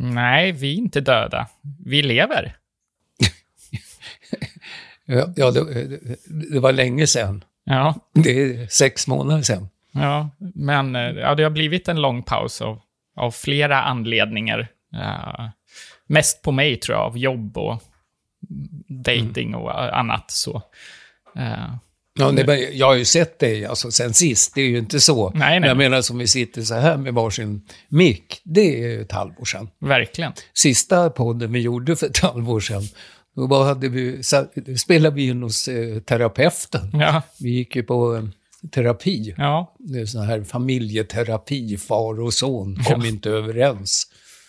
Nej, vi är inte döda. Vi lever. Ja, det, det var länge sedan. Ja, Det är sex månader sedan. ja men eh, ja, det har blivit en lång paus av, av flera anledningar. Eh, mest på mig, tror jag, av jobb och dating och eh, annat. Så. Eh, Ja, är- jag har ju sett dig alltså, sen sist, det är ju inte så. Nej, nej. Men Jag menar som vi sitter så här med varsin mick, det är ju ett halvår sedan. verkligen. Sista podden vi gjorde för ett halvår sedan, då bara hade vi, spelade vi in hos eh, terapeuten. Ja, Vi gick ju på eh, terapi. ja. Det är sån här familjeterapi, far och son kom inte överens.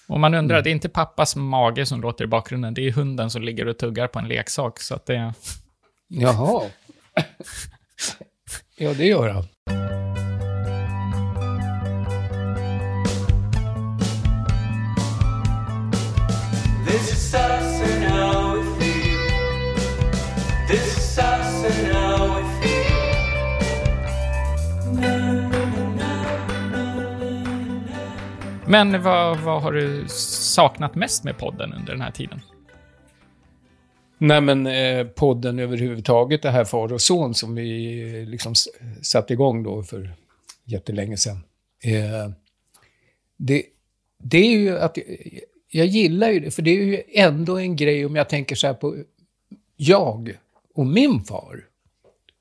Och man undrar, Mm. det är inte pappas mage som låter i bakgrunden, det är hunden som ligger och tuggar på en leksak. Så att det... Jaha. ja, det gör han. Men vad, vad har du saknat mest med podden under den här tiden? Nej, men eh, podden överhuvudtaget, det här far och son som vi eh, liksom satte igång då för jättelänge sedan. Eh, det, det är ju att jag gillar ju det, för det är ju ändå en grej om jag tänker så här på jag och min far.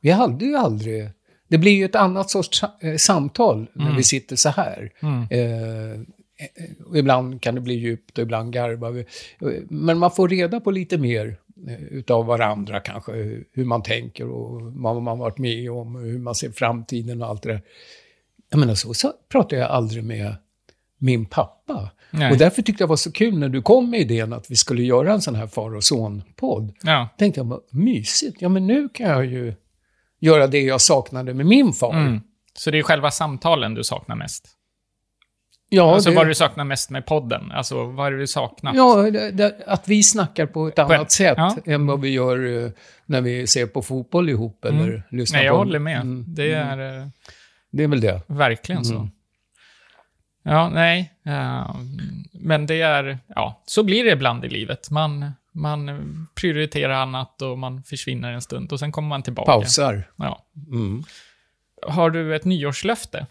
Vi hade ju aldrig... Det blir ju ett annat sorts eh, samtal när vi sitter så här. Eh, och ibland kan det bli djupt och ibland garvar vi. Men man får reda på lite mer eh, utav varandra kanske. Hur man tänker och vad man varit med om hur man ser framtiden och allt det där. Jag menar, så, så pratar jag aldrig med min pappa. Nej. Och därför tyckte jag det var så kul när du kom med idén att vi skulle göra en sån här far och son-podd. Ja, tänkte jag, mysigt. Ja, men nu kan jag ju göra det jag saknade med min far. mm. Så det är själva samtalen du saknar mest? Ja, alltså det, vad du saknar mest med podden? Alltså vad är det du saknar? ja det, det, att vi snackar på ett annat sätt ja. än vad vi gör eh, när vi ser på fotboll ihop eller lyssnar Nej, jag på... håller med. Mm, Det är eh, det är väl det. verkligen Mm. så. Ja, nej. eh, men det är, ja, så blir det ibland i livet. Man, man prioriterar annat och man försvinner en stund och sen kommer man tillbaka. Pausar. Ja. Mm. Har du ett nyårslöfte?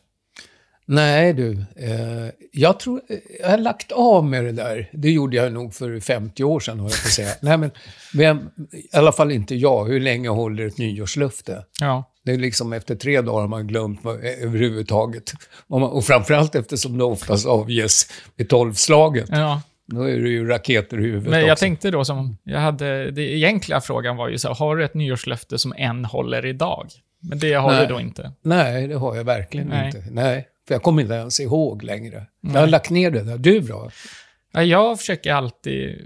Nej du, eh, jag tror, eh, jag har lagt av med det där. Det gjorde jag nog för 50 år sedan, har jag på att säga. Nej, men vem, i alla fall inte jag. Hur länge håller ett nyårslöfte? Ja. Det är liksom efter tre dagar har man glömt vad, eh, överhuvudtaget. Och, man, och framförallt eftersom det oftast avges vid tolvslaget. ja. Då är det ju raketer i huvudet Men jag också. tänkte då som, jag hade, det egentliga frågan var ju så här, har du ett nyårslöfte som än håller idag? Men det har Nej. du då inte. Nej, det har jag verkligen Nej. inte. Nej, för jag kommer inte ens ihåg längre. Jag har lagt ner det där. Du då? Ja, Jag försöker alltid,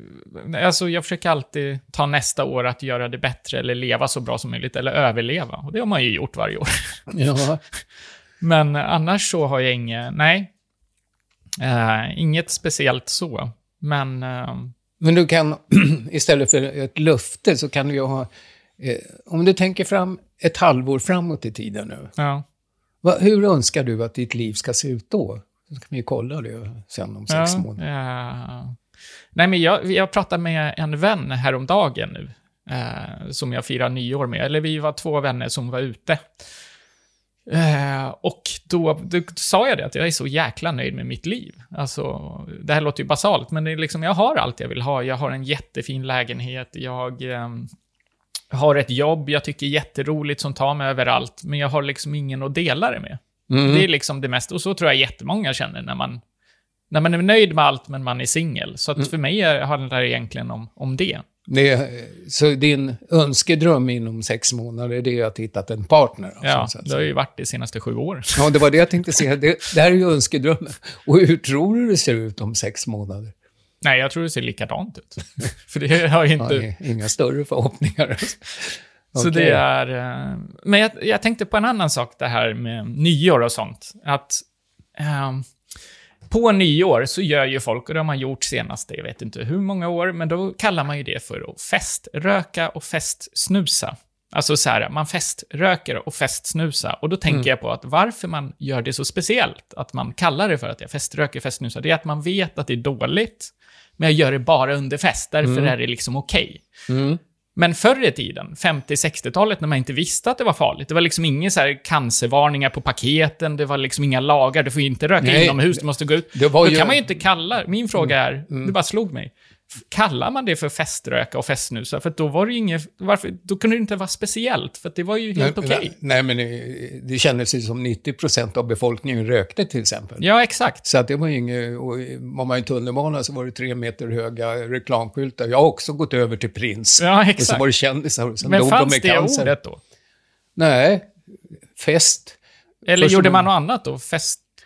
alltså jag försöker alltid ta nästa år att göra det bättre eller leva så bra som möjligt eller överleva. Och det har man ju gjort varje år. Ja, Men annars så har jag inget, nej. Eh, inget speciellt så. Men eh, Men du kan, istället för ett löfte, så kan du ju ha... Eh, om du tänker fram ett halvår framåt i tiden nu. ja. Va, hur önskar du att ditt liv ska se ut då? Så kan vi kolla det sen om sex ja, månader. ja. Nej, men jag, jag pratade med en vän häromdagen nu, eh, som jag firar nyår med. Eller vi var två vänner som var ute. Eh, och då, då sa jag det, att jag är så jäkla nöjd med mitt liv. Alltså, det här låter ju basalt, men det är liksom, jag har allt jag vill ha. Jag har en jättefin lägenhet, jag ehm, har ett jobb jag tycker är jätteroligt som tar mig överallt, men jag har liksom ingen att dela det med. Mm. Det är liksom det mesta, och så tror jag jättemånga känner när man, när man är nöjd med allt, men man är singel. Så att för mig handlar det egentligen om, om det. Det så din önskedröm inom sex månader, det är att hitta en partner? alltså, Ja, så att det har ju varit de senaste sju åren. Ja, det var det jag tänkte säga. Det, det här är ju önskedrömmen. Och hur tror du det ser ut om sex månader? Nej, jag tror det ser likadant ut. för det har ju inte... Ja, inga större förhoppningar. Så Okej. det är... eh, Men jag, jag tänkte på en annan sak, det här med nyår och sånt. Att ehm, på nyår så gör ju folk, och det har man gjort senaste, jag vet inte hur många år, men då kallar man ju det för att feströka och festsnusa. Alltså så här, man feströker och festsnusar. Och då tänker Mm. jag på att varför man gör det så speciellt, att man kallar det för att jag feströker, festsnusar, det är att man vet att det är dåligt, men jag gör det bara under fest, därför Mm. är det liksom okej. Mm. Men förr i tiden, 50-60-talet, när man inte visste att det var farligt, det var liksom inga så här cancervarningar på paketen, det var liksom inga lagar, du får inte röka Nej. inomhus, du måste gå ut. Det var Då ju- kan man ju inte kalla, min fråga är, Mm. det bara slog mig, kallar man det för feströka och festsnusa? För då var det inget, varför, då kunde det inte vara speciellt, för det var ju helt okej. nej, nej, men det, det kändes ju som 90% av befolkningen rökte till exempel. Ja, exakt. Så att det var ju inget, och var man i tunnelbana så var det tre meter höga reklamskyltar. Jag har också gått över till Prins. Ja, Och så exakt. var det kändisar och sen Men de fanns med det cancer. ordet då? Nej, fest. Eller Först gjorde man något annat då?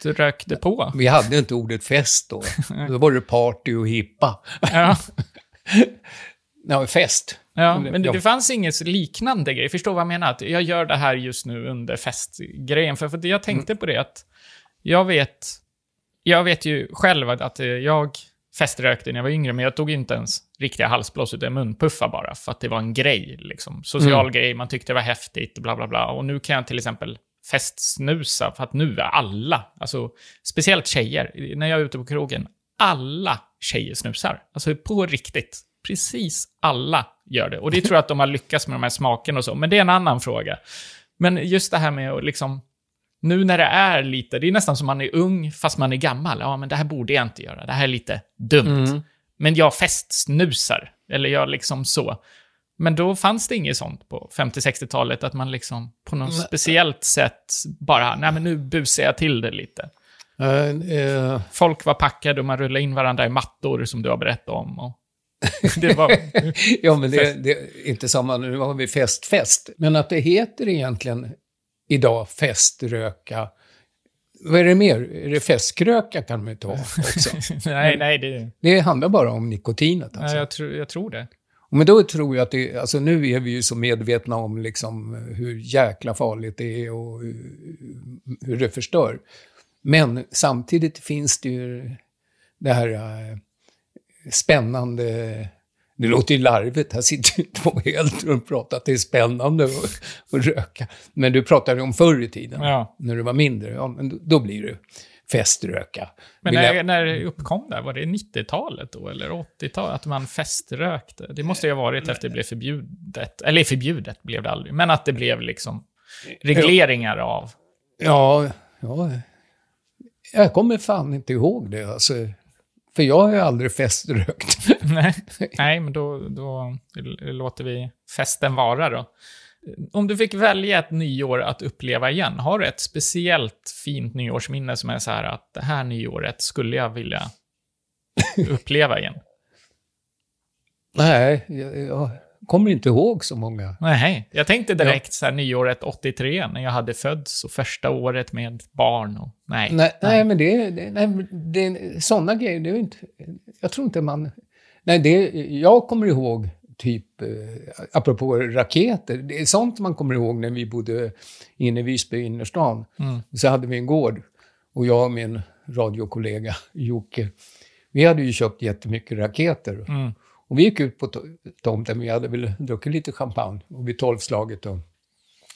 Feströkte på? Vi hade inte ordet fest då. Då var det party och hippa. Ja. Nej, fest. Ja, men det, Ja. det fanns inget liknande grej. Förstår vad jag menar? Att jag gör det här just nu under festgrejen. För, för jag tänkte Mm. på det att jag vet, jag vet ju själv att, att jag feströkte när jag var yngre, men jag tog inte ens riktiga halsblås, utan munpuffar bara, för att det var en grej. Liksom. Social Mm. grej, man tyckte det var häftigt, bla bla bla. Och nu kan jag till exempel festsnusa, för att nu är alla, alltså speciellt tjejer, när jag är ute på krogen, alla tjejer snusar. Alltså på riktigt. Precis alla gör det. Och det tror jag att de har lyckats med de här smakerna och så, men det är en annan fråga. Men just det här med att liksom, nu när det är lite, det är nästan som man är ung fast man är gammal. Ja, men det här borde jag inte göra. Det här är lite dumt. Mm. Men jag festsnusar. Eller jag liksom så. Men då fanns det inget sånt på 50-60-talet, att man liksom på något Nej. speciellt sätt bara, nej men nu busar jag till det lite. Eh, eh, Folk var packade och man rullade in varandra i mattor, som du har berättat om. Och det var... ja, men det, det är inte samma, nu har vi fest, fest. Men att det heter egentligen idag feströka. Vad är det mer? Är det festkröka kan man ju ta också. nej, nej, det... Det handlar bara om nikotinet alltså. jag, tror, jag tror det. Men då tror jag att det, alltså nu är vi ju så medvetna om liksom hur jäkla farligt det är och hur, det förstör. Men samtidigt finns det ju det här eh, spännande, det låter ju larvigt, här sitter ju två äldre och pratar att det är spännande att röka. Men du pratade om förr i tiden, Ja. när du var mindre, ja, men då, då blir det feströka. Men Vill jag- när, när det uppkom där, var det 90-talet då, eller 80-talet? Att man feströkte? Det måste ju ha varit efter det blev förbjudet. Eller förbjudet blev det aldrig, men att det blev liksom regleringar av... Ja, ja. Jag kommer fan inte ihåg det. Alltså, för jag har ju aldrig feströkt. Nej, Nej men då, då låter vi festen vara då. Om du fick välja ett nyår att uppleva igen, har du ett speciellt fint nyårsminne som är så här att det här nyåret skulle jag vilja uppleva igen? Nej, jag, jag kommer inte ihåg så många. Nej, jag tänkte direkt så här nyåret 83 när jag hade fötts och första året med barn och nej. Nej, nej men det, det, nej, det sådana grejer, det är inte... Jag tror inte man... Nej, det, jag kommer ihåg typ, eh, apropå raketer, det är sånt man kommer ihåg när vi bodde inne i Visby innerstan. Mm. Så hade vi en gård och jag och min radiokollega Jocke, vi hade ju köpt jättemycket raketer. Mm. Och vi gick ut på to- tomten, vi hade väl druckit lite champagne och vid tolvslaget då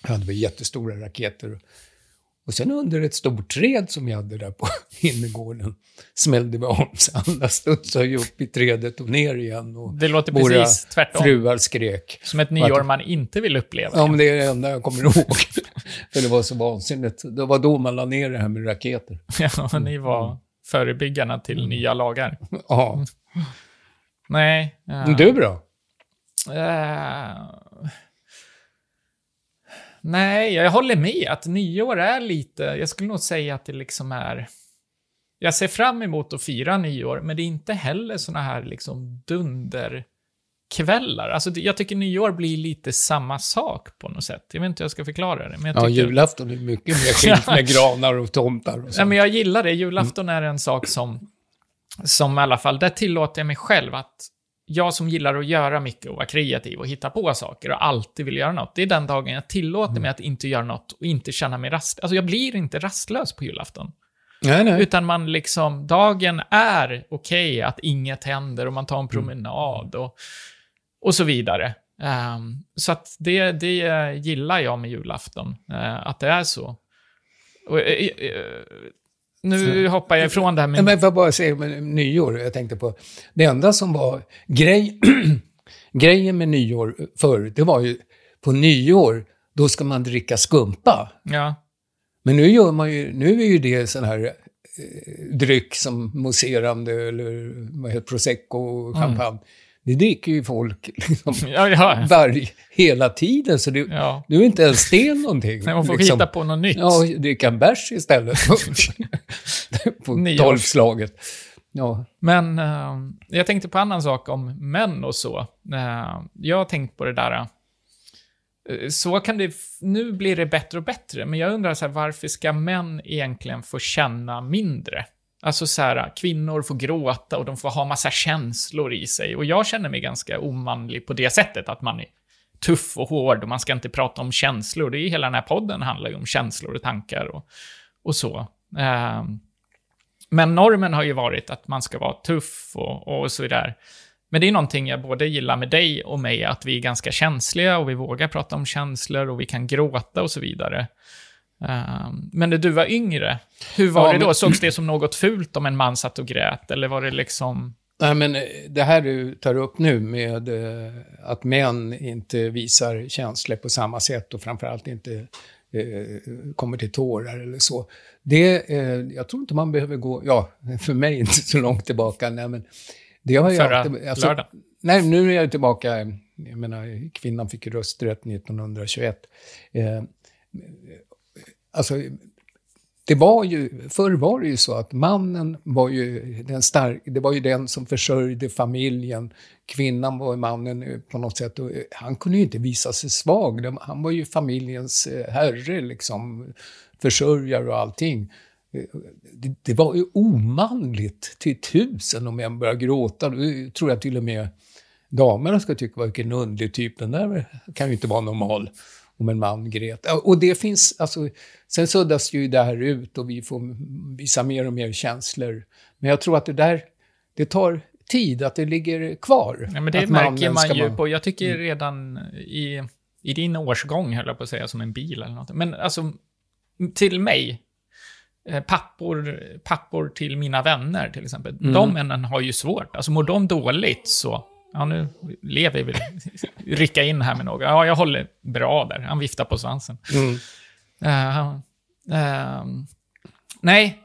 hade vi jättestora raketer. Och sen under ett stort träd som vi hade där på innergården smällde vi om, så alla studsade ju upp i trädet och ner igen. Och Det låter våra precis tvärtom. fruar skrek. Som ett nyår man inte vill uppleva. Ja, men det är det enda jag kommer ihåg. För det var så vansinnigt. Det var då man la ner det här med raketer. Ja, ni var förebyggarna till Mm. nya lagar. Ja. Nej. ja. Men du då? Eh, nej, jag håller med att nyår är lite... Jag skulle nog säga att det liksom är... Jag ser fram emot att fira nyår, men det är inte heller såna här liksom dunderkvällar. Alltså, jag tycker nyår blir lite samma sak på något sätt. Jag vet inte hur jag ska förklara det, men jag Ja, tycker... julafton är mycket mer skilt med granar och tomtar och Nej, så. men jag gillar det. Julafton är en sak som, som i alla fall, där tillåter jag mig själv att jag som gillar att göra mycket och vara kreativ och hitta på saker och alltid vill göra något, det är den dagen jag tillåter mig att inte göra något och inte känna mig rast... Alltså jag blir inte rastlös på julafton. Nej, nej. Utan man liksom, dagen är okej att inget händer och man tar en promenad och, och så vidare. Ehm, så att det, det gillar jag med julafton, eh, att det är så. Och, eh, eh, nu hoppar jag ifrån det här med... men får jag bara säga med nyår, jag tänkte på, det enda som var grej, grejen med nyår förr, det var ju på nyår, då ska man dricka skumpa. Ja, Men nu gör man ju, nu är ju det sån här eh, dryck som mousserande eller vad heter prosecco och champagne. Det dricker ju folk liksom ja, ja. varje, hela tiden, så det, ja. nu är inte ens det någonting. Nej, man får liksom. hitta på något nytt. Ja, dricka en bärs istället. på tolvslaget. Ja. Men eh, jag tänkte på en annan sak om män och så. Eh, jag har tänkt på det där. eh, så kan det... Nu blir det bättre och bättre, men jag undrar så här, varför ska män egentligen få känna mindre? Alltså så här, kvinnor får gråta och de får ha massa känslor i sig. Och jag känner mig ganska omanlig på det sättet, att man är tuff och hård och man ska inte prata om känslor. Det är hela den här podden handlar ju om känslor och tankar och, och så. Eh, men normen har ju varit att man ska vara tuff och, och så vidare. Men det är någonting jag både gillar med dig och mig, att vi är ganska känsliga och vi vågar prata om känslor och vi kan gråta och så vidare. Ehm, men när du var yngre, hur var Ja, det då? men- Sågs det som något fult om en man satt och grät? Eller var det liksom... Nej, men eh, det här du tar upp nu med eh, att män inte visar känslor på samma sätt och framförallt inte eh, kommer till tårar eller så. Det, jag tror inte man behöver gå, ja, för mig inte så långt tillbaka, nej men det har jag Förra alltid- alltså? Nej, nu är jag tillbaka, jag menar, kvinnan fick rösträtt 1921. Alltså, det var ju, förr var det ju så att mannen var ju den stark, det var ju den som försörjde familjen. Kvinnan var mannen eh, på något sätt. Och eh, han kunde ju inte visa sig svag. Han var ju familjens eh, herre, liksom. Försörjare och allting. Det, det var ju omanligt till tusen om jag började gråta. Då tror jag till och med damerna ska tycka, vilken underlig typ, den där kan ju inte vara normal om en man grät. Och det finns, alltså, sen suddas ju det här ut och vi får visa mer och mer känslor. Men jag tror att det där, det tar tid, att det ligger kvar. Ja, men det märker man ju Mm. på, jag tycker redan i, i din årsgång, höll jag på att säga, som en bil eller något. Men alltså, till mig, eh, pappor, pappor till mina vänner till exempel, Mm. de männen har ju svårt. Alltså mår de dåligt så, ja nu lever vi, rycka in här med något. Ja, jag håller bra där. Han viftar på svansen. Mm. Eh, ehm, nej,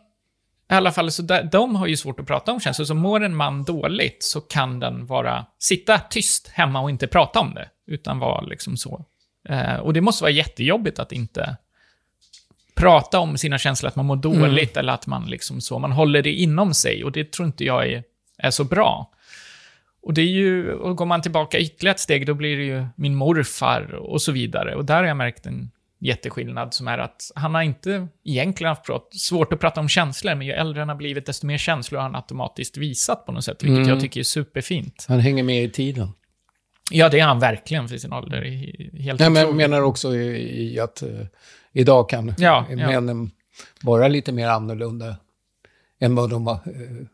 i alla fall, så där, de har ju svårt att prata om känslor. Så mår en man dåligt så kan den vara, sitta tyst hemma och inte prata om det, utan vara liksom så. Eh, och det måste vara jättejobbigt att inte prata om sina känslor, att man mår dåligt eller att man liksom så, man håller det inom sig och det tror inte jag är, är så bra. Och det är ju, och går man tillbaka ytterligare ett steg, då blir det ju min morfar och så vidare. Och där har jag märkt en jätteskillnad som är att han har inte egentligen haft prat, svårt att prata om känslor, men ju äldre han har blivit, desto mer känslor har han automatiskt visat på något sätt, vilket Mm. jag tycker är superfint. Han hänger med i tiden. Ja, det är han verkligen för sin ålder. Helt Nej, men jag menar också i, i att eh, idag kan Ja, ja. männen vara lite mer annorlunda än vad de var. eh,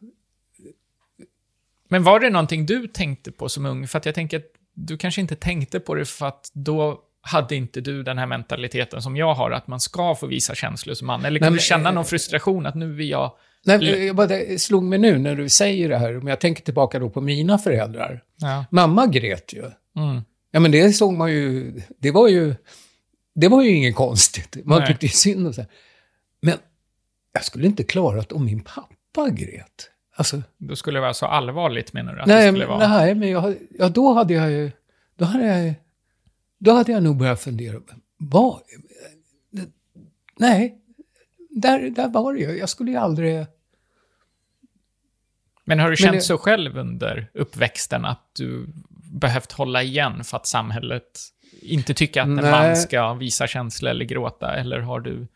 Men var det någonting du tänkte på som ung? För att jag tänker att du kanske inte tänkte på det för att då hade inte du den här mentaliteten som jag har, att man ska få visa känslor som man. Eller kan Nej, du känna eh, någon frustration att nu är jag... Nej, jag bara, slog mig nu när du säger det här, om jag tänker tillbaka då på mina föräldrar. Ja. Mamma grät ju. Mm. Ja, men det såg man ju, det var ju, det var ju inget konstigt. Man Nej. tyckte synd och så. här. Men jag skulle inte klarat om min pappa grät. Alltså, Då skulle det vara så allvarligt, menar du? Att det nej, skulle men, vara... nej, men jag, ja, då hade jag ju, då hade jag, då hade jag nog börjat fundera. Vad? Nej, där, där var det ju. Jag skulle ju aldrig... Men har du känt det- så själv under uppväxten att du behövt hålla igen för att samhället inte tycker att en Nej. man ska visa känslor eller gråta? Eller har du...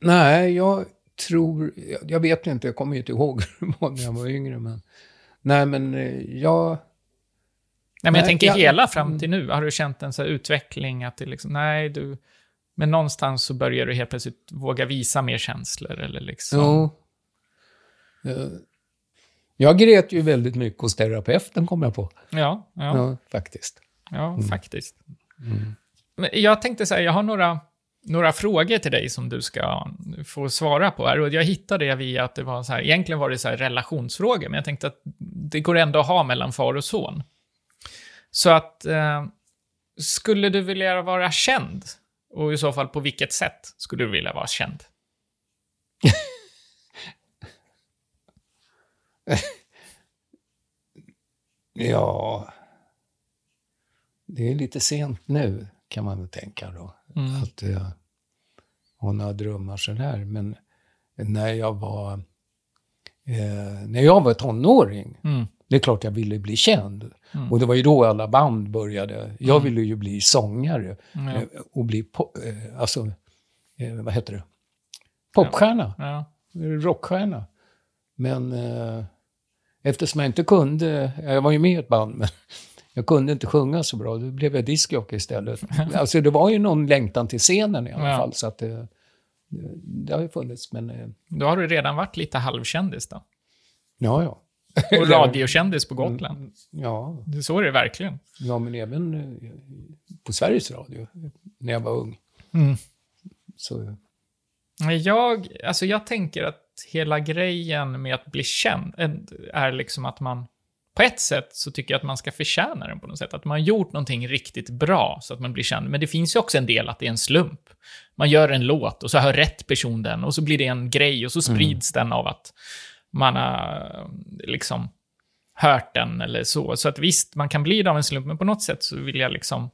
Nej, jag tror... Jag, vet inte, jag kommer ju inte ihåg hur det var när jag var yngre. Men, nej, men eh, jag... Nej, men Nej, jag tänker jag- hela fram till nu. Har du känt en så här utveckling att det liksom, nej, du... Men någonstans så börjar du helt plötsligt våga visa mer känslor eller liksom... Jo. Eh, Jag grät ju väldigt mycket hos terapeuten, kom jag på. Ja, ja. Ja, faktiskt. Ja, faktiskt. Men jag tänkte säga, jag har några, några frågor till dig som du ska få svara på här. Och jag hittade det via att det var så här, egentligen var det så här relationsfrågor, men jag tänkte att det går ändå att ha mellan far och son. Så att, eh, skulle du vilja vara känd? Och i så fall på vilket sätt skulle du vilja vara känd? Ja, det är lite sent nu kan man väl tänka då. Mm. Att uh, ha några drömmar sådär. Men när jag var, eh, när jag var tonåring, Mm. det är klart jag ville bli känd. Mm. Och det var ju då alla band började. Jag ville ju bli sångare Ja. eh, och bli, po- eh, alltså, eh, vad heter det? Popstjärna, Ja. rockstjärna. Men eh, eftersom jag inte kunde, jag var ju med i ett band, men jag kunde inte sjunga så bra, då blev jag discjockey istället. alltså det var ju någon längtan till scenen i alla Ja. fall, så att det, det, det har ju funnits, men eh, Då har du redan varit lite halvkändis då. ja, ja. Och radiokändis på Gotland. Ja, Det så är det verkligen. ja, men även eh, på Sveriges Radio, när jag var ung. Mm. Så, Jag, alltså jag tänker att hela grejen med att bli känd är liksom att man... På ett sätt så tycker jag att man ska förtjäna den på något sätt. Att man har gjort någonting riktigt bra så att man blir känd. Men det finns ju också en del att det är en slump. Man gör en låt och så hör rätt person den och så blir det en grej och så sprids den av att man har liksom hört den eller så. Så att visst, man kan bli det av en slump, men på något sätt så vill jag liksom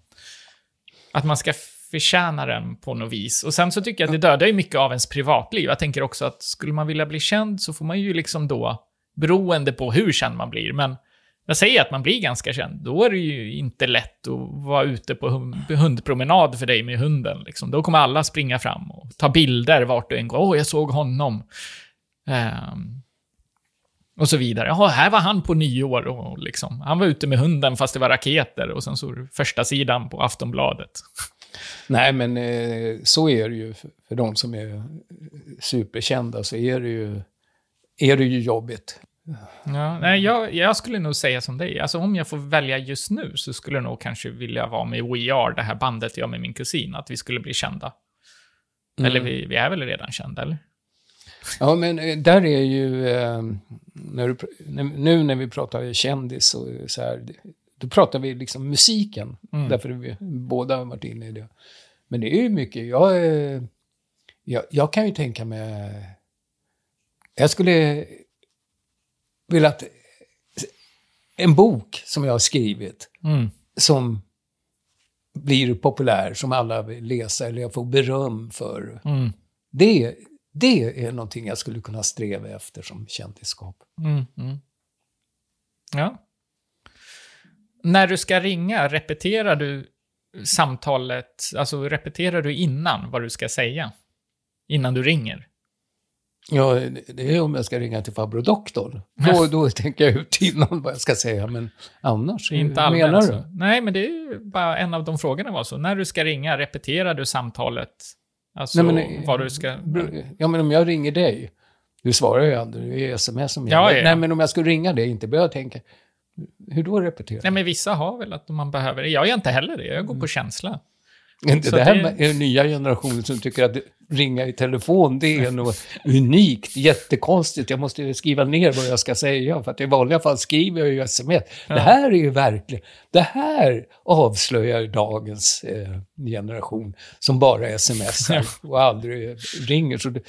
att man ska förtjäna den på något vis. Och sen så tycker jag att det dödar ju mycket av ens privatliv. Jag tänker också att skulle man vilja bli känd så får man ju liksom då, beroende på hur känd man blir, men jag säger att man blir ganska känd, då är det ju inte lätt att vara ute på hundpromenad för dig med hunden. Liksom. Då kommer alla springa fram och ta bilder vart du än går. Åh, jag såg honom. Um, och så vidare. Ja, här var han på nyår och liksom, han var ute med hunden fast det var raketer och sen så första sidan på Aftonbladet. nej, men eh, så är det ju för, för de som är superkända, så är det ju, är det ju jobbigt. Ja, nej, jag, jag skulle nog säga som dig. Alltså om jag får välja just nu så skulle jag nog kanske vilja vara med We Are, det här bandet jag med min kusin, att vi skulle bli kända. Eller vi, vi är väl redan kända, eller? Ja, men eh, där är ju, eh, när du, nu när vi pratar kändis och så här, då pratar vi liksom musiken. Mm. Därför vi båda har varit inne i det. Men det är ju mycket, jag, eh, jag, jag kan ju tänka mig, jag skulle vilja att en bok som jag har skrivit, Mm. som blir populär, som alla vill läsa eller jag får beröm för. Mm. Det, det är någonting jag skulle kunna sträva efter som kändisskap. Mm. Mm. Ja. När du ska ringa, repeterar du samtalet, alltså repeterar du innan vad du ska säga? Innan du ringer? Ja, det- det är om jag ska ringa till farbror doktorn. Då, då tänker jag ut innan vad jag ska säga, men annars, Inte allmänt menar du? Nej, men det är ju bara en av de frågorna var så. När du ska ringa, repeterar du samtalet? Alltså Nej, men, vad du ska... Ja, men om jag ringer dig, du svarar ju aldrig, det är sms som gäller. ja. Nej, men om jag skulle ringa dig, inte börja tänka, hur då repetera? Nej, men vissa har väl att man behöver det. Jag gör inte heller det. Jag går på känsla. Inte så det här det- den nya generationen som tycker att ringa i telefon, det är något unikt, jättekonstigt. Jag måste ju skriva ner vad jag ska säga, för att i vanliga fall skriver jag ju sms. Det här är ju verkligen, det här avslöjar dagens eh, generation som bara smsar och aldrig ringer. Så det,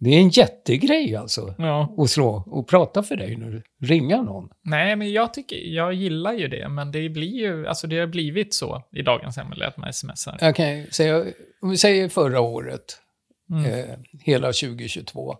det är en jättegrej alltså, Ja. att slå och prata för dig när du ringer någon. Nej, men jag tycker, jag gillar ju det, men det blir ju, alltså det har blivit så i dagens samhälle att man smsar. Ju säga, om vi säger förra året, Mm. eh, hela 2022.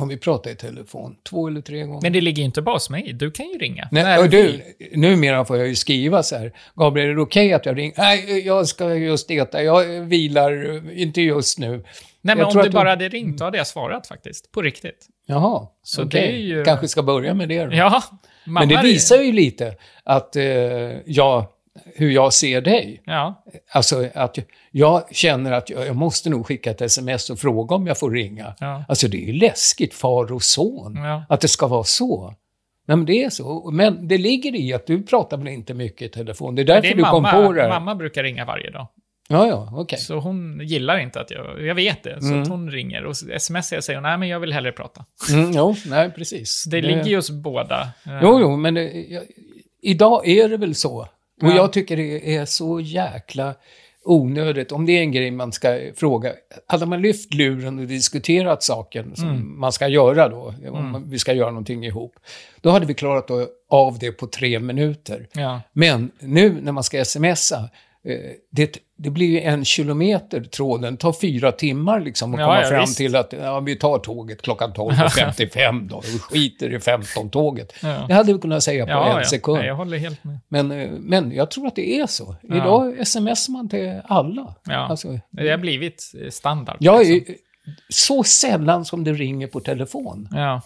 Om vi pratar i telefon två eller tre gånger. Men det ligger inte bara hos mig. Du kan ju ringa. Nej, och du, numera får jag ju skriva så här. Gabriel, är det okej att jag ringer? Nej, jag ska just äta. Jag vilar, inte just nu. Nej, men jag om du att bara du- hade ringt, då hade jag svarat faktiskt. På riktigt. Jaha, Så är ju- Kanske ska börja med det då. Ja, Men det visar ju lite att eh, jag, hur jag ser dig. Ja, Alltså att jag känner att jag, jag måste nog skicka ett sms och fråga om jag får ringa. ja, Alltså det är ju läskigt, far och son, ja. att det ska vara så. Men det är så. Men det ligger i att du pratar väl inte mycket i telefon. Det är därför det är du mamma, kom på det här. mamma brukar ringa varje dag. Ja, ja, okej. Så hon gillar inte att jag... Jag vet det, så Mm. hon ringer. Och smsar jag säger nej men jag vill hellre prata. Mm, jo, nej, precis. Så det ligger ju hos båda. Eh, Jo, jo, men det, jag, idag är det väl så. Och Ja. jag tycker det är så jäkla onödigt. Om det är en grej man ska fråga. Hade man lyft luren och diskuterat saken som Mm. man ska göra då, om vi ska göra någonting ihop, då hade vi klarat av det på tre minuter. Ja. Men nu när man ska smsa, det, det blir ju en kilometer tråden, tar fyra timmar liksom att Ja, komma ja, fram visst. till att ja, vi tar tåget klockan 12.55 då, och skiter i 15-tåget. Ja. Det hade vi kunnat säga på Ja, en ja. sekund. Nej, jag håller helt med. Men, eh, men jag tror att det är så. Ja. Idag smsar man till alla. Ja. Alltså, Det har blivit eh, standard. jag liksom. är, så sällan som det ringer på telefon. Ja.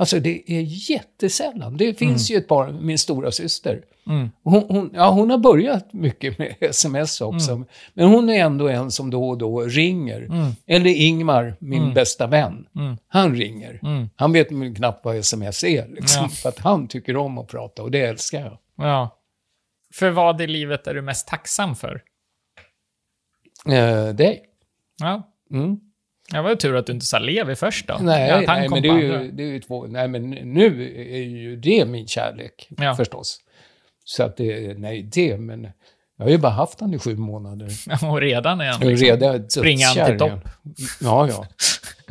Alltså det är jättesällan. Det finns ju ett par, min stora syster. Mm. Hon, hon, ja, hon har börjat mycket med sms också. Men hon är ändå en som då och då ringer. Mm. Eller Ingmar, min bästa vän. Mm. Han ringer. Mm. Han vet knappt vad sms är. Liksom, Ja. För att han tycker om att prata och det älskar jag. Ja. För vad i livet är du mest tacksam för? Eh, dig. Ja. Mm. Det var ju tur att du inte sa Levi först då. Nej, Ja, nej men det är, ju, det är ju två... Nej, men nu är ju det min kärlek, Ja. förstås. Så att det... Nej, det, men... Jag har ju bara haft han i sju månader. Och redan är han liksom, redan springa han till topp. Ja, ja.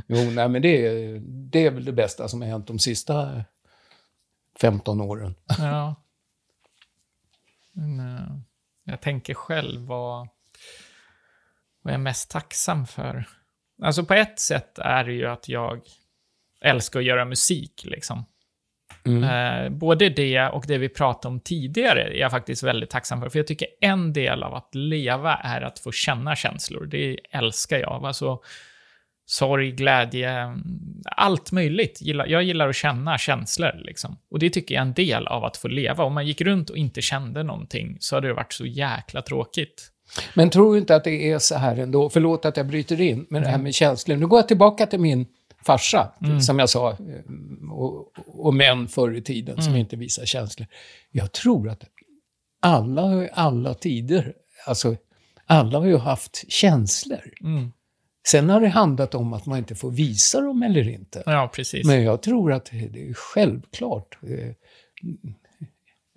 Jo, nej, men det, är- det är väl det bästa som har hänt de sista 15 åren. Ja. Eh, jag tänker själv vad, vad jag är mest tacksam för. Alltså på ett sätt är det ju att jag älskar att göra musik liksom. Mm. Eh, både det och det vi pratade om tidigare är jag faktiskt väldigt tacksam för. För jag tycker en del av att leva är att få känna känslor. Det älskar jag. Alltså, sorg, glädje, allt möjligt. Jag gillar att känna känslor. Liksom. Och det tycker jag är en del av att få leva. Om man gick runt och inte kände någonting så hade det varit så jäkla tråkigt. Men tror du inte att det är så här ändå? Förlåt att jag bryter in, men det här med känslor. Nu går jag tillbaka till min farsa, som jag sa, eh, och, och män förr i tiden som inte visar känslor. Jag tror att alla alla tider, alltså alla har ju haft känslor. Mm. Sen har det handlat om att man inte får visa dem eller inte. Ja, precis. Men jag tror att det är självklart.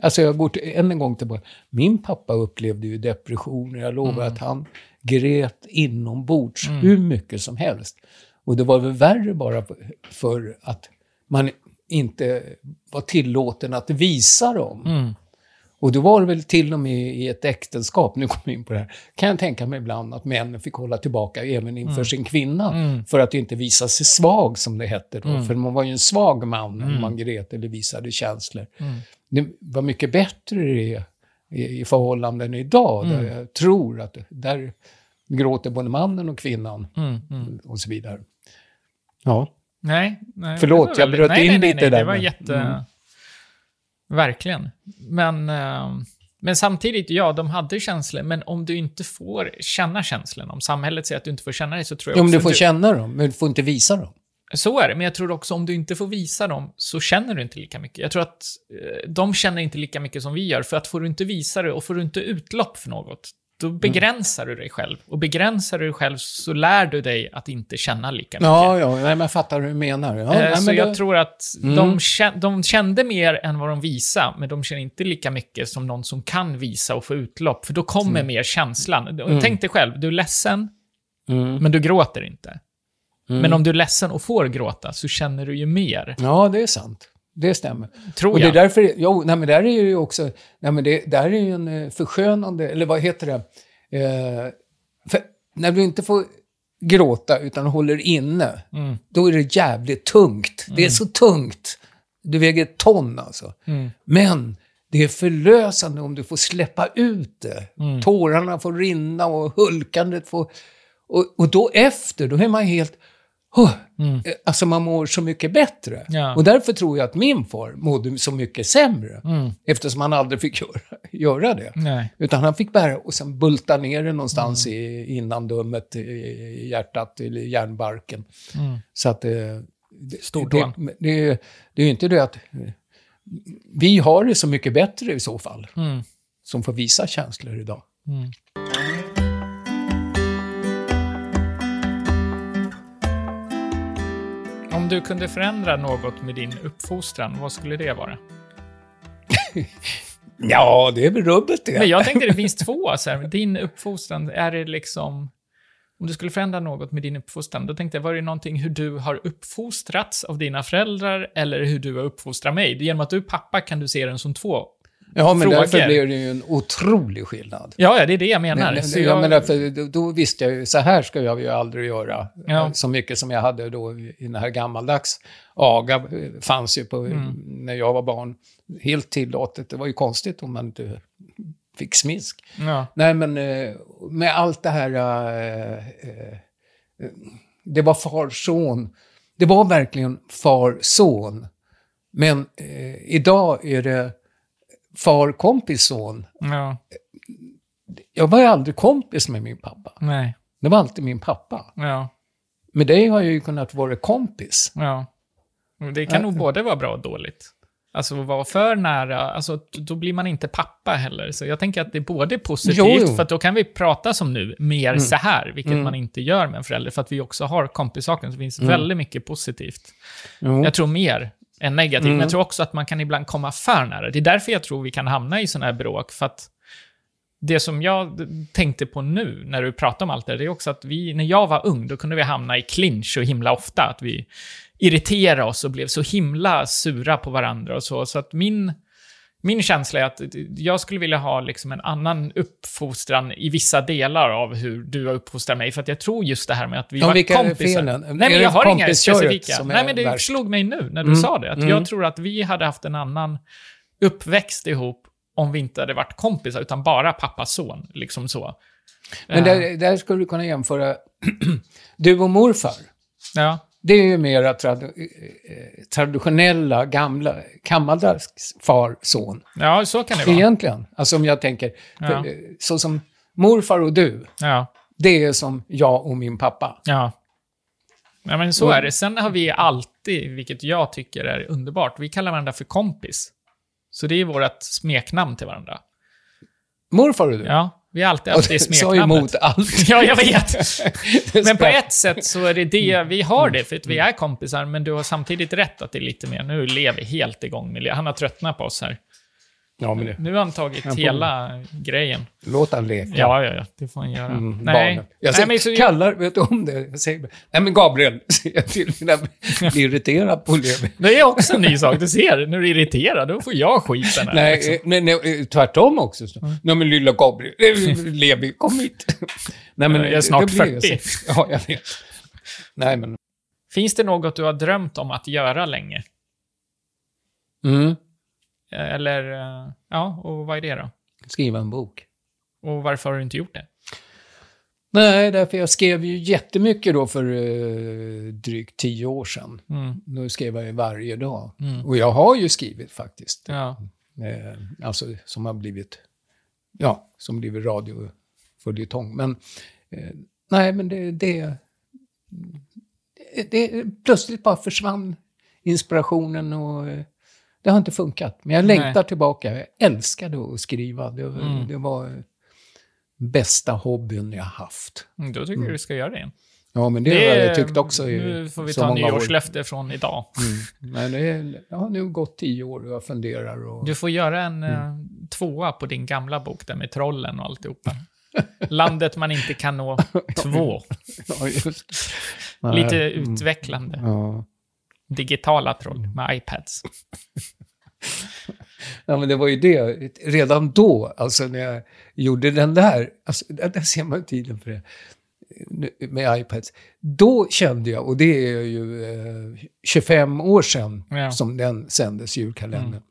Alltså jag går till, än en gång tillbaka. Min pappa upplevde ju depressioner. Jag lovar att han grät inombords hur mycket som helst. Och det var väl värre bara för att man inte var tillåten att visa dem. Mm. Och då var det väl till och med i ett äktenskap, nu kommer jag in på det här, kan jag tänka mig ibland att männen fick hålla tillbaka även inför sin kvinna. Mm. För att inte visa sig svag, som det hette då. För man var ju en svag man om man grät eller visade känslor. Det var mycket bättre det är i, i förhållanden idag, Mm. där jag tror att där gråter både mannen och kvinnan Mm. Mm. och så vidare. Ja. Nej, nej. Förlåt, jag bröt nej, in nej, nej, lite nej, där, Det var men- jätte... Mm. Verkligen. Men, eh, men samtidigt, ja, de hade känslor, men om du inte får känna känslorna, om samhället säger att du inte får känna det, så tror jag Jo, men du får du- känna dem, men du får inte visa dem. Så är det, men jag tror också om du inte får visa dem, så känner du inte lika mycket. Jag tror att eh, de känner inte lika mycket som vi gör, för att får du inte visa det och får du inte utlopp för något, då begränsar du dig själv. Och begränsar du dig själv så lär du dig att inte känna lika mycket. Ja, ja, nej, men jag fattar hur du menar. Ja, Eh, nej, så men jag det- tror att Mm. de, kän- de kände mer än vad de visade, men de känner inte lika mycket som någon som kan visa och få utlopp, för då kommer mer känslan. Och Tänk dig själv, du är ledsen, Mm. men du gråter inte. Mm. Men om du är ledsen och får gråta, så känner du ju mer, Ja, det är sant. Det stämmer. tror Och det är jag. därför, jo, nej men där är ju också, nej men det där är ju en eh, förskönande, eller vad heter det? Eh, för när du inte får gråta utan håller inne, Mm. då är det jävligt tungt. Det är så tungt. Du väger ett ton alltså. Mm. Men det är förlösande om du får släppa ut det. Mm. Tårarna får rinna och hulkandet får... Och, och då efter, då är man helt... Huh, Mm. Eh, Alltså man mår så mycket bättre. Ja. Och därför tror jag att min far mådde så mycket sämre. Mm. Eftersom han aldrig fick göra, göra det. Nej. Utan han fick bära och sen bulta ner det någonstans Mm. i innandömet, i- i hjärtat eller hjärnbarken. Mm. Så att... eh, Det, det, det, det är ju inte det att... vi har det så mycket bättre i så fall, Mm. som får visa känslor idag. Du kunde förändra något med din uppfostran, vad skulle det vara? Ja, det är väl rubbet det. Men jag tänkte det finns två, så här, din uppfostran, är det liksom... Om du skulle förändra något med din uppfostran, då tänkte jag, var det någonting hur du har uppfostrats av dina föräldrar, eller hur du har uppfostrat mig? Genom att du är pappa kan du se den som två. Ja, men frågor. därför blir det ju en otrolig skillnad. Ja, ja, det är det jag menar. Men, jag, jag- menar, för då, då visste jag ju, så här ska jag ju aldrig göra. Ja. Så mycket som jag hade då i den här gammaldags. Aga eh, fanns ju på, Mm. när jag var barn. Helt tillåtet. Det var ju konstigt om man inte fick smisk. ja. Nej, men eh, med allt det här... eh, eh, Det var far-son. Det var verkligen far-son. Men eh, idag är det far-kompis-son. ja, Jag var ju aldrig kompis med min pappa. nej, Det var alltid min pappa. ja, Med dig har jag ju kunnat vara kompis. ja. Det kan nog både vara bra och dåligt. Alltså att vara för nära, alltså då blir man inte pappa heller. Så jag tänker att det är både positivt, Jo, jo. för då kan vi prata som nu, mer så här, vilket Mm. man inte gör med en förälder, för att vi också har kompissaken, så det finns Mm. väldigt mycket positivt. Jo. Jag tror mer än negativt, Mm. men jag tror också att man kan ibland komma för nära. Det är därför jag tror vi kan hamna i sådana här bråk, för att det som jag tänkte på nu, när du pratar om allt det, det är också att vi, när jag var ung, då kunde vi hamna i clinch så himla ofta, att vi irriterade oss och blev så himla sura på varandra och så. Så att min, min känsla är att jag skulle vilja ha liksom en annan uppfostran i vissa delar av hur du har uppfostrat mig, för att jag tror just det här med att vi Ja, var vilka kompisar. felen? Nej, men jag har inga specifika. Nej, men det värst? slog mig nu när du Mm. sa det, att Mm. jag tror att vi hade haft en annan uppväxt ihop om vi inte hade varit kompisar, utan bara pappas son. Liksom så. Men Eh, där, där skulle du kunna jämföra du och morfar. Ja, Det är ju mera trad, eh, traditionella, gamla, gammaldags far-son. ja, så kan det vara. Egentligen. Alltså om jag tänker, Ja. för, eh, så som morfar och du, Ja, det är som jag och min pappa. ja. Ja, men så är det. Sen har vi alltid, vilket jag tycker är underbart, vi kallar varandra för kompis. Så det är vårt smeknamn till varandra. Morfar och du. Ja, vi har alltid haft det sa smeknamnet. emot allt. Ja, jag vet. Men på ett sätt så är det det, vi har det för att vi är kompisar, men du har samtidigt rätt att det är lite mer, nu lever helt igång med Han har tröttnat på oss här. Ja, men det, Nu har han tagit Jag får- hela grejen. låt han leka. Ja, ja, ja, det får han göra. Mm, Nej. barnen. Jag Nej, säger, men så, kallar, vet du om det? Jag säger, nej men Gabriel, säger jag till jag blir irriterad på Levi. det är också en ny sak, du ser. När du är irriterad, då får jag skiten här. Nej, liksom. eh, men eh, tvärtom också. Så. Nej men lilla Gabriel, eh, Levi, kom hit. nej, men, Jag är snart det blir 40. så. Ja, jag vet. Nej men, Finns det något du har drömt om att göra länge? mm, Eller, eh, ja, och vad är det då? skriva en bok. Och varför har du inte gjort det? Nej, därför jag skrev ju jättemycket då för eh, drygt tio år sedan. Mm. Nu skrev jag ju varje dag. Mm. Och jag har ju skrivit faktiskt. Ja. Eh, alltså som har blivit, ja, som blivit radioföljetong. Men eh, nej, men det, det, det, det, plötsligt bara försvann inspirationen och eh, det har inte funkat. Men jag Nej. längtar tillbaka. Jag älskade att skriva. Det, Mm. det var bästa hobbyn jag haft. Mm, Då tycker jag du ska göra det igen. Ja, men det, har jag tyckt också i Nu får vi så ta nyårslöfte från idag. Mm. Men det är, ja, nu har det gått tio år och jag funderar. Och, Du får göra en Mm. eh, tvåa på din gamla bok där med trollen och alltihopa. Landet man inte kan nå, två. ja, det. Lite Nej, mm. utvecklande. Ja. Digitala troll med iPads. ja, men det var ju det. Redan då, alltså när jag gjorde den där, alltså, där, ser man tiden för det, med iPads. Då kände jag, och det är ju eh, 25 år sedan Ja. som den sändes, julkalendern.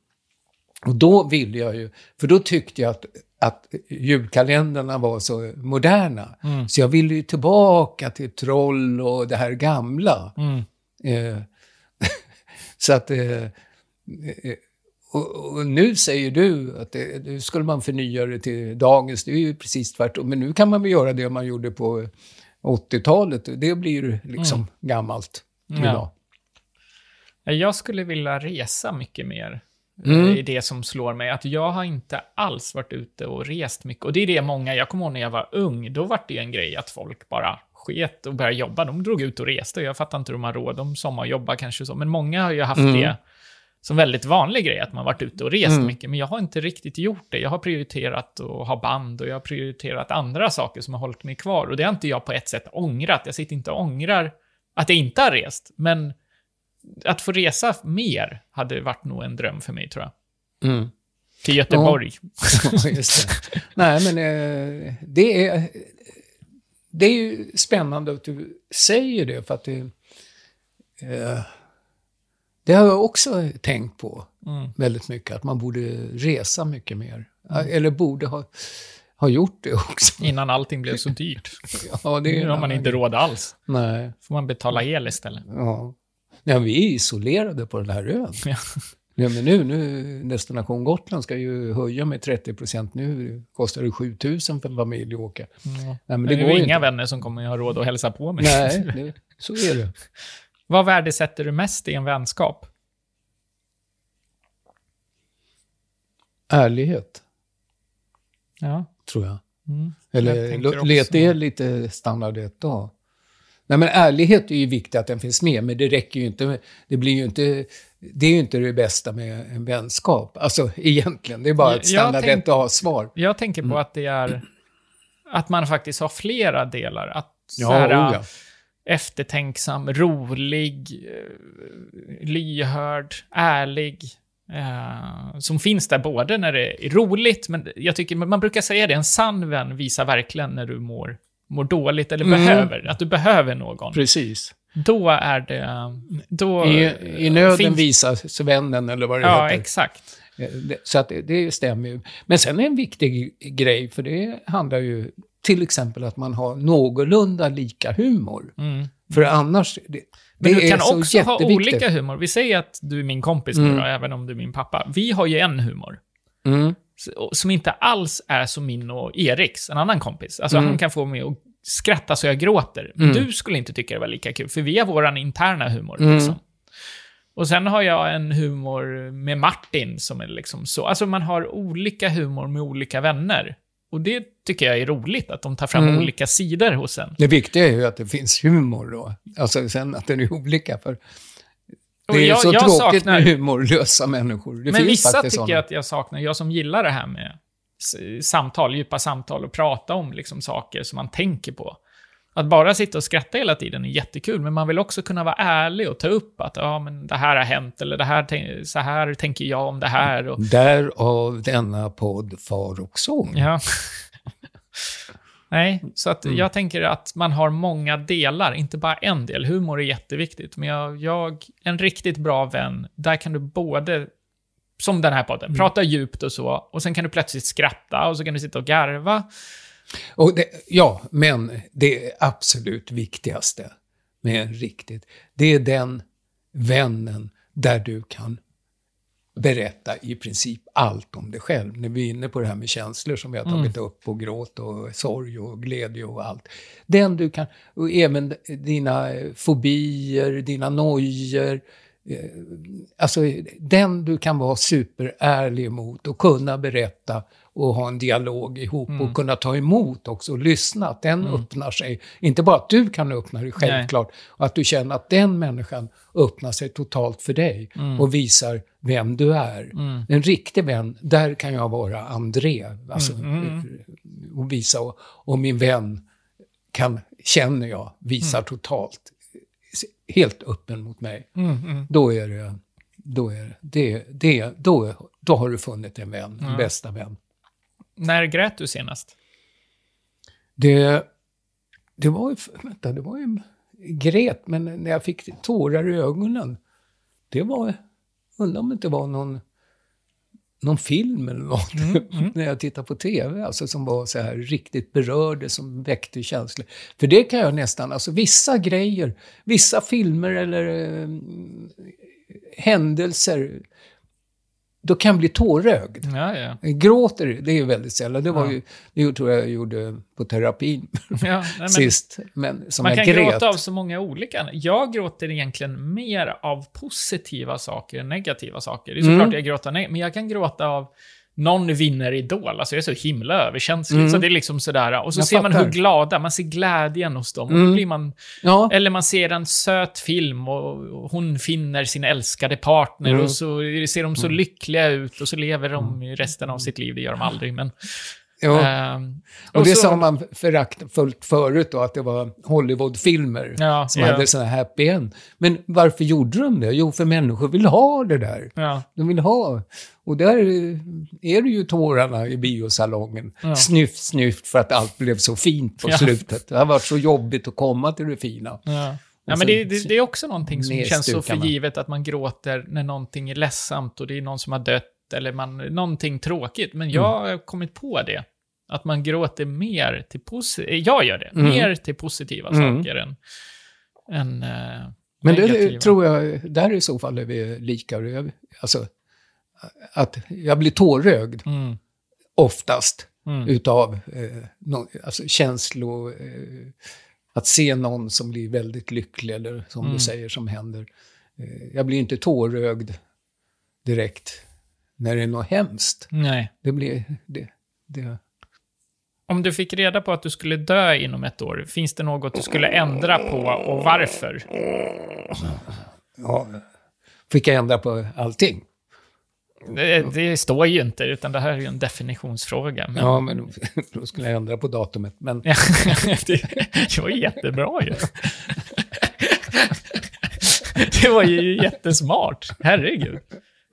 Och då ville jag ju, för då tyckte jag att, att julkalendrarna var så moderna. Mm. Så jag ville ju tillbaka till troll och det här gamla. Mm. Eh, så att... Eh, eh, och, och nu säger du att det, nu skulle man förnya det till dagens. Det är ju precis tvärtom. Men nu kan man väl göra det man gjorde på 80-talet. Det blir liksom gammalt Mm. Ja. idag. Jag skulle vilja resa mycket mer. Mm. är det som slår mig. Att jag har inte alls varit ute och rest mycket. Och det är det många, jag kommer ihåg när jag var ung, då var det en grej att folk bara sket och började jobba. De drog ut och reste. Jag fattar inte hur de har råd. De sommarjobbar kanske så. Men många har ju haft Mm. det som väldigt vanlig grej, att man varit ute och rest Mm. mycket. Men jag har inte riktigt gjort det. Jag har prioriterat att ha band och jag har prioriterat andra saker som har hållit mig kvar. Och det har inte jag på ett sätt ångrat. Jag sitter inte och ångrar att jag inte har rest. Men att få resa mer hade varit nog en dröm för mig, tror jag. Mm. Till Göteborg. Ja. Nej, men eh, det är... Det är ju spännande att du säger det, för att det... Eh, det har jag också tänkt på Mm. väldigt mycket, att man borde resa mycket mer. Eller borde ha, ha gjort det också. Innan allting blev så dyrt. Ja, det är Nu har man inte råd alls. Nej. får man betala el istället. Ja. Nej, vi är isolerade på den här ön. Ja. Men nu, nu, Destination Gotland ska ju höja med 30 procent. Nu kostar det 7 000 för en familj att åka. Nej, men Det det är ju inga inte. vänner som kommer att ha råd att hälsa på mig. Nej, det, så är det. Vad värdesätter du mest i en vänskap? Ärlighet, Ja. tror jag. Mm. Eller let också- det lite standard ett dag. Nej, men ärlighet är ju viktigt att den finns med, men det räcker ju inte. Det blir ju inte... Det är ju inte det bästa med en vänskap. Alltså egentligen, det är bara ett standard jag tänk- ett dag-svar. Jag tänker Mm. på att det är... Att man faktiskt har flera delar. Att så Ja, här, oh, ja. eftertänksam, rolig, eh, lyhörd, ärlig. Eh, som finns där både när det är roligt, men jag tycker man brukar säga det, en sann vän visar verkligen när du mår, mår dåligt eller Mm. behöver, att du behöver någon. Precis. Då är det... Då I, I nöden finns- visar vännen, eller vad det Ja, heter. exakt. Eh, Så att det, det stämmer ju. Men sen är en viktig grej, för det handlar ju till exempel att man har någorlunda lika humor. Mm. För annars, det, Men det du kan så också ha olika humor. Vi säger att du är min kompis nu Mm. då, även om du är min pappa. Vi har ju en humor. Mm. Som inte alls är som min och Eriks, en annan kompis. Alltså Mm. han kan få mig att skratta så jag gråter. Mm. Du skulle inte tycka det var lika kul, för vi har våran interna humor. Mm. Liksom. Och sen har jag en humor med Martin som är liksom så. Alltså man har olika humor med olika vänner. Och det tycker jag är roligt, att de tar fram Mm. olika sidor hos en. Det viktiga är ju att det finns humor då. Alltså sen att den är olika. För det är jag- så jag tråkigt saknar- med humorlösa människor. Det Men vissa tycker sådana. jag att jag saknar, jag som gillar det här med samtal, djupa samtal och prata om liksom saker som man tänker på. Att bara sitta och skratta hela tiden är jättekul, men man vill också kunna vara ärlig och ta upp att ja, men det här har hänt, eller det här, så här tänker jag om det här. Och, Därav denna podd Far och sång. ja. Nej, så att Mm. jag tänker att man har många delar, inte bara en del. Humor är jätteviktigt, men jag, jag en riktigt bra vän, där kan du både, som den här podden, Mm. prata djupt och så, och sen kan du plötsligt skratta, och så kan du sitta och garva. Och det, ja, men det absolut viktigaste med en riktigt, det är den vännen där du kan berätta i princip allt om dig själv. När vi är inne på det här med känslor som vi har tagit upp, och gråt och sorg och glädje och allt. Den du kan, och även dina fobier, dina nojor, alltså den du kan vara superärlig mot och kunna berätta och ha en dialog ihop Mm. och kunna ta emot också och lyssna. Att den öppnar sig. Inte bara att du kan öppna dig självklart, och att du känner att den människan öppnar sig totalt för dig och visar vem du är. Mm. En riktig vän, där kan jag vara André. Alltså, Mm, Och visa, och, och min vän kan, känner jag, visar totalt. Helt öppen mot mig. Mm, mm. Då är det, då är det, det då, då har du funnit en vän, en bästa vän. När grät du senast? Det, det var ju, vänta, det var ju gret, men när jag fick tårar i ögonen, det var, undrar om det inte var någon, någon film eller något, när jag tittade på tv, alltså som var så här riktigt berörde, som väckte känslor. För det kan jag nästan, alltså vissa grejer, vissa filmer eller eh, händelser, då kan jag bli tårögd. Ja, ja. Gråter, det är ju väldigt sällan. Det var Ja. ju, det tror jag jag gjorde på terapin ja men sist. Men man kan grät. gråta av så många olika. Jag gråter egentligen mer av positiva saker än negativa saker. Det är såklart Mm. jag gråter, men jag kan gråta av någon vinner Idol. Alltså jag är så himla överkänslig. Mm. Så det är liksom sådär. Och så Jag ser man fattar. hur glada, man ser glädjen hos dem. Och Mm. då blir man, Ja, eller man ser en söt film och och hon finner sin älskade partner Mm. och så ser de så lyckliga ut och så lever de i resten av sitt liv. Det gör de aldrig, men... ja. ehm, och det så- sa man föraktfullt förut då, att det var Hollywoodfilmer Ja, som ja. hade sådana här happy end. Men varför gjorde de det? Jo, för människor vill ha det där. Ja, De vill ha. Och där är det ju tårarna i biosalongen. Ja. Snyft, snyft för att allt blev så fint på Ja. slutet. Det har varit så jobbigt att komma till det fina. Ja. Ja, Och men det, det, det är också någonting som känns så förgivet att man gråter när någonting är ledsamt och det är någon som har dött eller man, någonting tråkigt. Men jag Mm. har kommit på det. Att man gråter mer till positiva... Jag gör det. Mm. Mer till positiva Mm. saker än, än eh, Men det negativa. tror jag, där i så fall är vi lika. Jag, alltså, att jag blir tårögd Mm. oftast Mm. utav eh, no, alltså känslor. Eh, att se någon som blir väldigt lycklig eller som Mm. du säger som händer. Eh, jag blir inte tårögd direkt när det är något hemskt. Nej. Det blir... Det, det, Om du fick reda på att du skulle dö inom ett år, finns det något du skulle ändra på och varför? ja, fick jag ändra på allting? Det, det står ju inte, utan det här är ju en definitionsfråga. Men... Ja, men då skulle jag ändra på datumet. Men det, det var ju jättebra ju. Det var ju jättesmart. Herregud.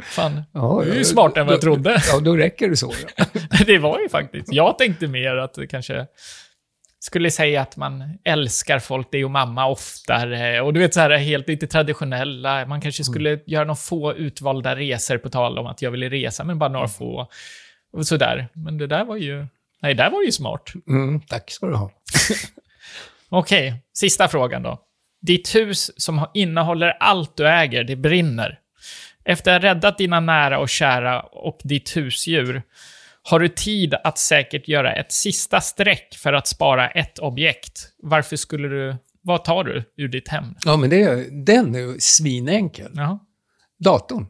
Fan, ja, du är ju smartare än vad jag trodde. Ja, då räcker det så. Ja. Det var ju faktiskt. Jag tänkte mer att det kanske skulle säga att man älskar folk, det är ju mamma oftare. Och du vet så här helt lite traditionella. Man kanske skulle göra några få utvalda resor på tal om att jag ville resa, men bara några få. Och sådär. Men det där var ju... Nej, det där var ju smart. Mm, tack ska du ha. Okej, sista frågan då. Ditt hus som innehåller allt du äger, det brinner. Efter att ha räddat dina nära och kära och ditt husdjur, har du tid att säkert göra ett sista streck för att spara ett objekt. Varför skulle du... Vad tar du ur ditt hem? Ja, men det, den är ju svinenkel. Jaha. Datorn.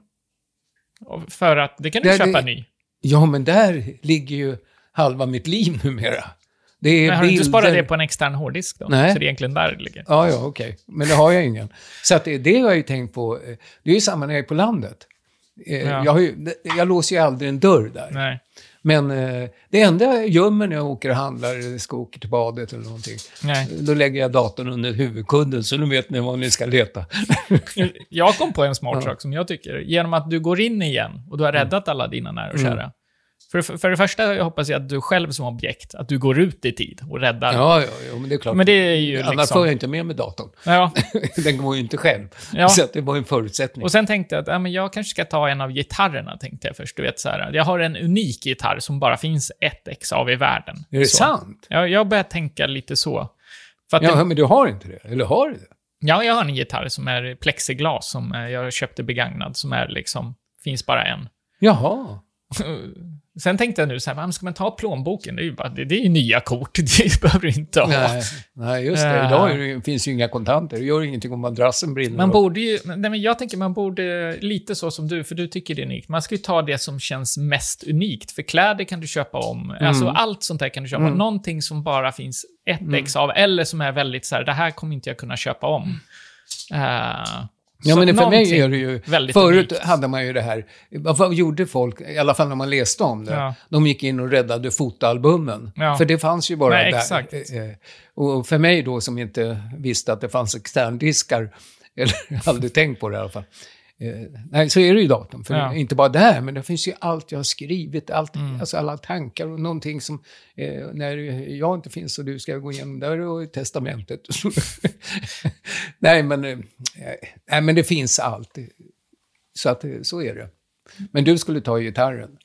Och För att... Det kan du Det- köpa det- ny. Ja, men där ligger ju halva mitt liv numera. Det är Men har du inte bilder- sparat det på en extern hårddisk då? Nej. Så det är egentligen där det ligger? Ja, ja, okej. Men det har jag ingen. Så att det, det har jag ju tänkt på. eh, Det är ju samma när jag är på landet. Eh, Ja. Jag, har ju, jag låser ju aldrig en dörr där. Nej. Men eh, det enda jag gömmer när jag åker och handlar eller ska åka till badet eller någonting, Nej. då lägger jag datorn under huvudkudden så nu vet ni var ni ska leta. Jag kom på en smart Ja. Mm. sak som jag tycker. Genom att du går in igen och du har räddat alla dina nära och kära. För, för det första jag hoppas jag att du själv som objekt, att du går ut i tid och räddar. Ja, ja, ja, men det är klart. Men det är ju Annars liksom... får jag inte med mig datorn. Ja. Den går ju inte själv. Ja. Så det var en förutsättning. Och sen tänkte jag att ja, men jag kanske ska ta en av gitarrerna, tänkte jag först. Du vet, så här, jag har en unik gitarr som bara finns ett ex av i världen. är det så. sant? Ja, jag börjar tänka lite så. Ja, det, men du har inte det? Eller har du det? ja, jag har en gitarr som är plexiglas, som eh, jag köpte begagnad, som är liksom, finns bara en. Jaha. Sen tänkte jag nu så här, ska man ta plånboken? Det är ju, bara, det, det är ju nya kort, det behöver du inte ha. Nej, nej, just det. Eh. Idag är det, finns ju inga kontanter. Det gör ingenting om madrassen brinner. Man borde ju, nej men jag tänker man borde, lite så som du, för du tycker det är unikt, man ska ju ta det som känns mest unikt. För kläder kan du köpa om, alltså allt sånt där kan du köpa. Mm. Någonting som bara finns ett ex av, eller som är väldigt så här, det här kommer inte jag kunna köpa om. Eh, Ja, så men för mig är det ju... väldigt Förut unikt. hade man ju det här... Vad, gjorde folk, i alla fall när man läste om det? Ja. De gick in och räddade fotoalbumen. Ja. För det fanns ju bara Nej, där. exakt. Eh, eh, Och för mig då, som inte visste att det fanns externdiskar, eller aldrig tänkt på det i alla fall. Eh, nej, så är det ju datorn. För Ja. inte bara där, men det finns ju allt jag har skrivit, allt, Mm. alltså alla tankar och någonting som, eh, när jag inte finns och du ska gå igenom där och testamentet. nej, men, eh, nej, men det finns allt. Så att, eh, så är det. Men du skulle ta gitarren.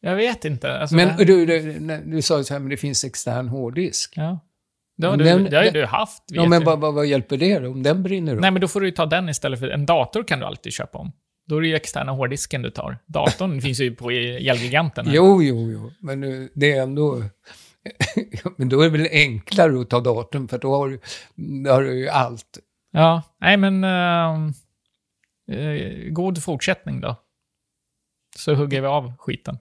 Jag vet inte. Alltså, Men det, du, du, när du sa ju så här, men det finns extern hårddisk. ja. Det har, du, den- det har ju du haft, Ja, men vad, vad, vad hjälper det då, om den brinner upp? Nej, men då får du ju ta den istället för en dator kan du alltid köpa om. Då är det ju externa hårddisken du tar. Datorn finns ju på Elgiganten. Jo, jo, jo, men eh, det är ändå... men då är det väl enklare att ta datorn, för då har du, då har du ju allt. Ja, nej men... eh, god fortsättning då. Så hugger vi av skiten.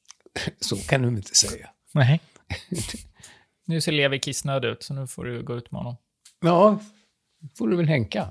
Så kan du inte säga. Nej nu ser Levi kissnödig ut, så nu får du gå ut med honom. Ja, får du väl hänka.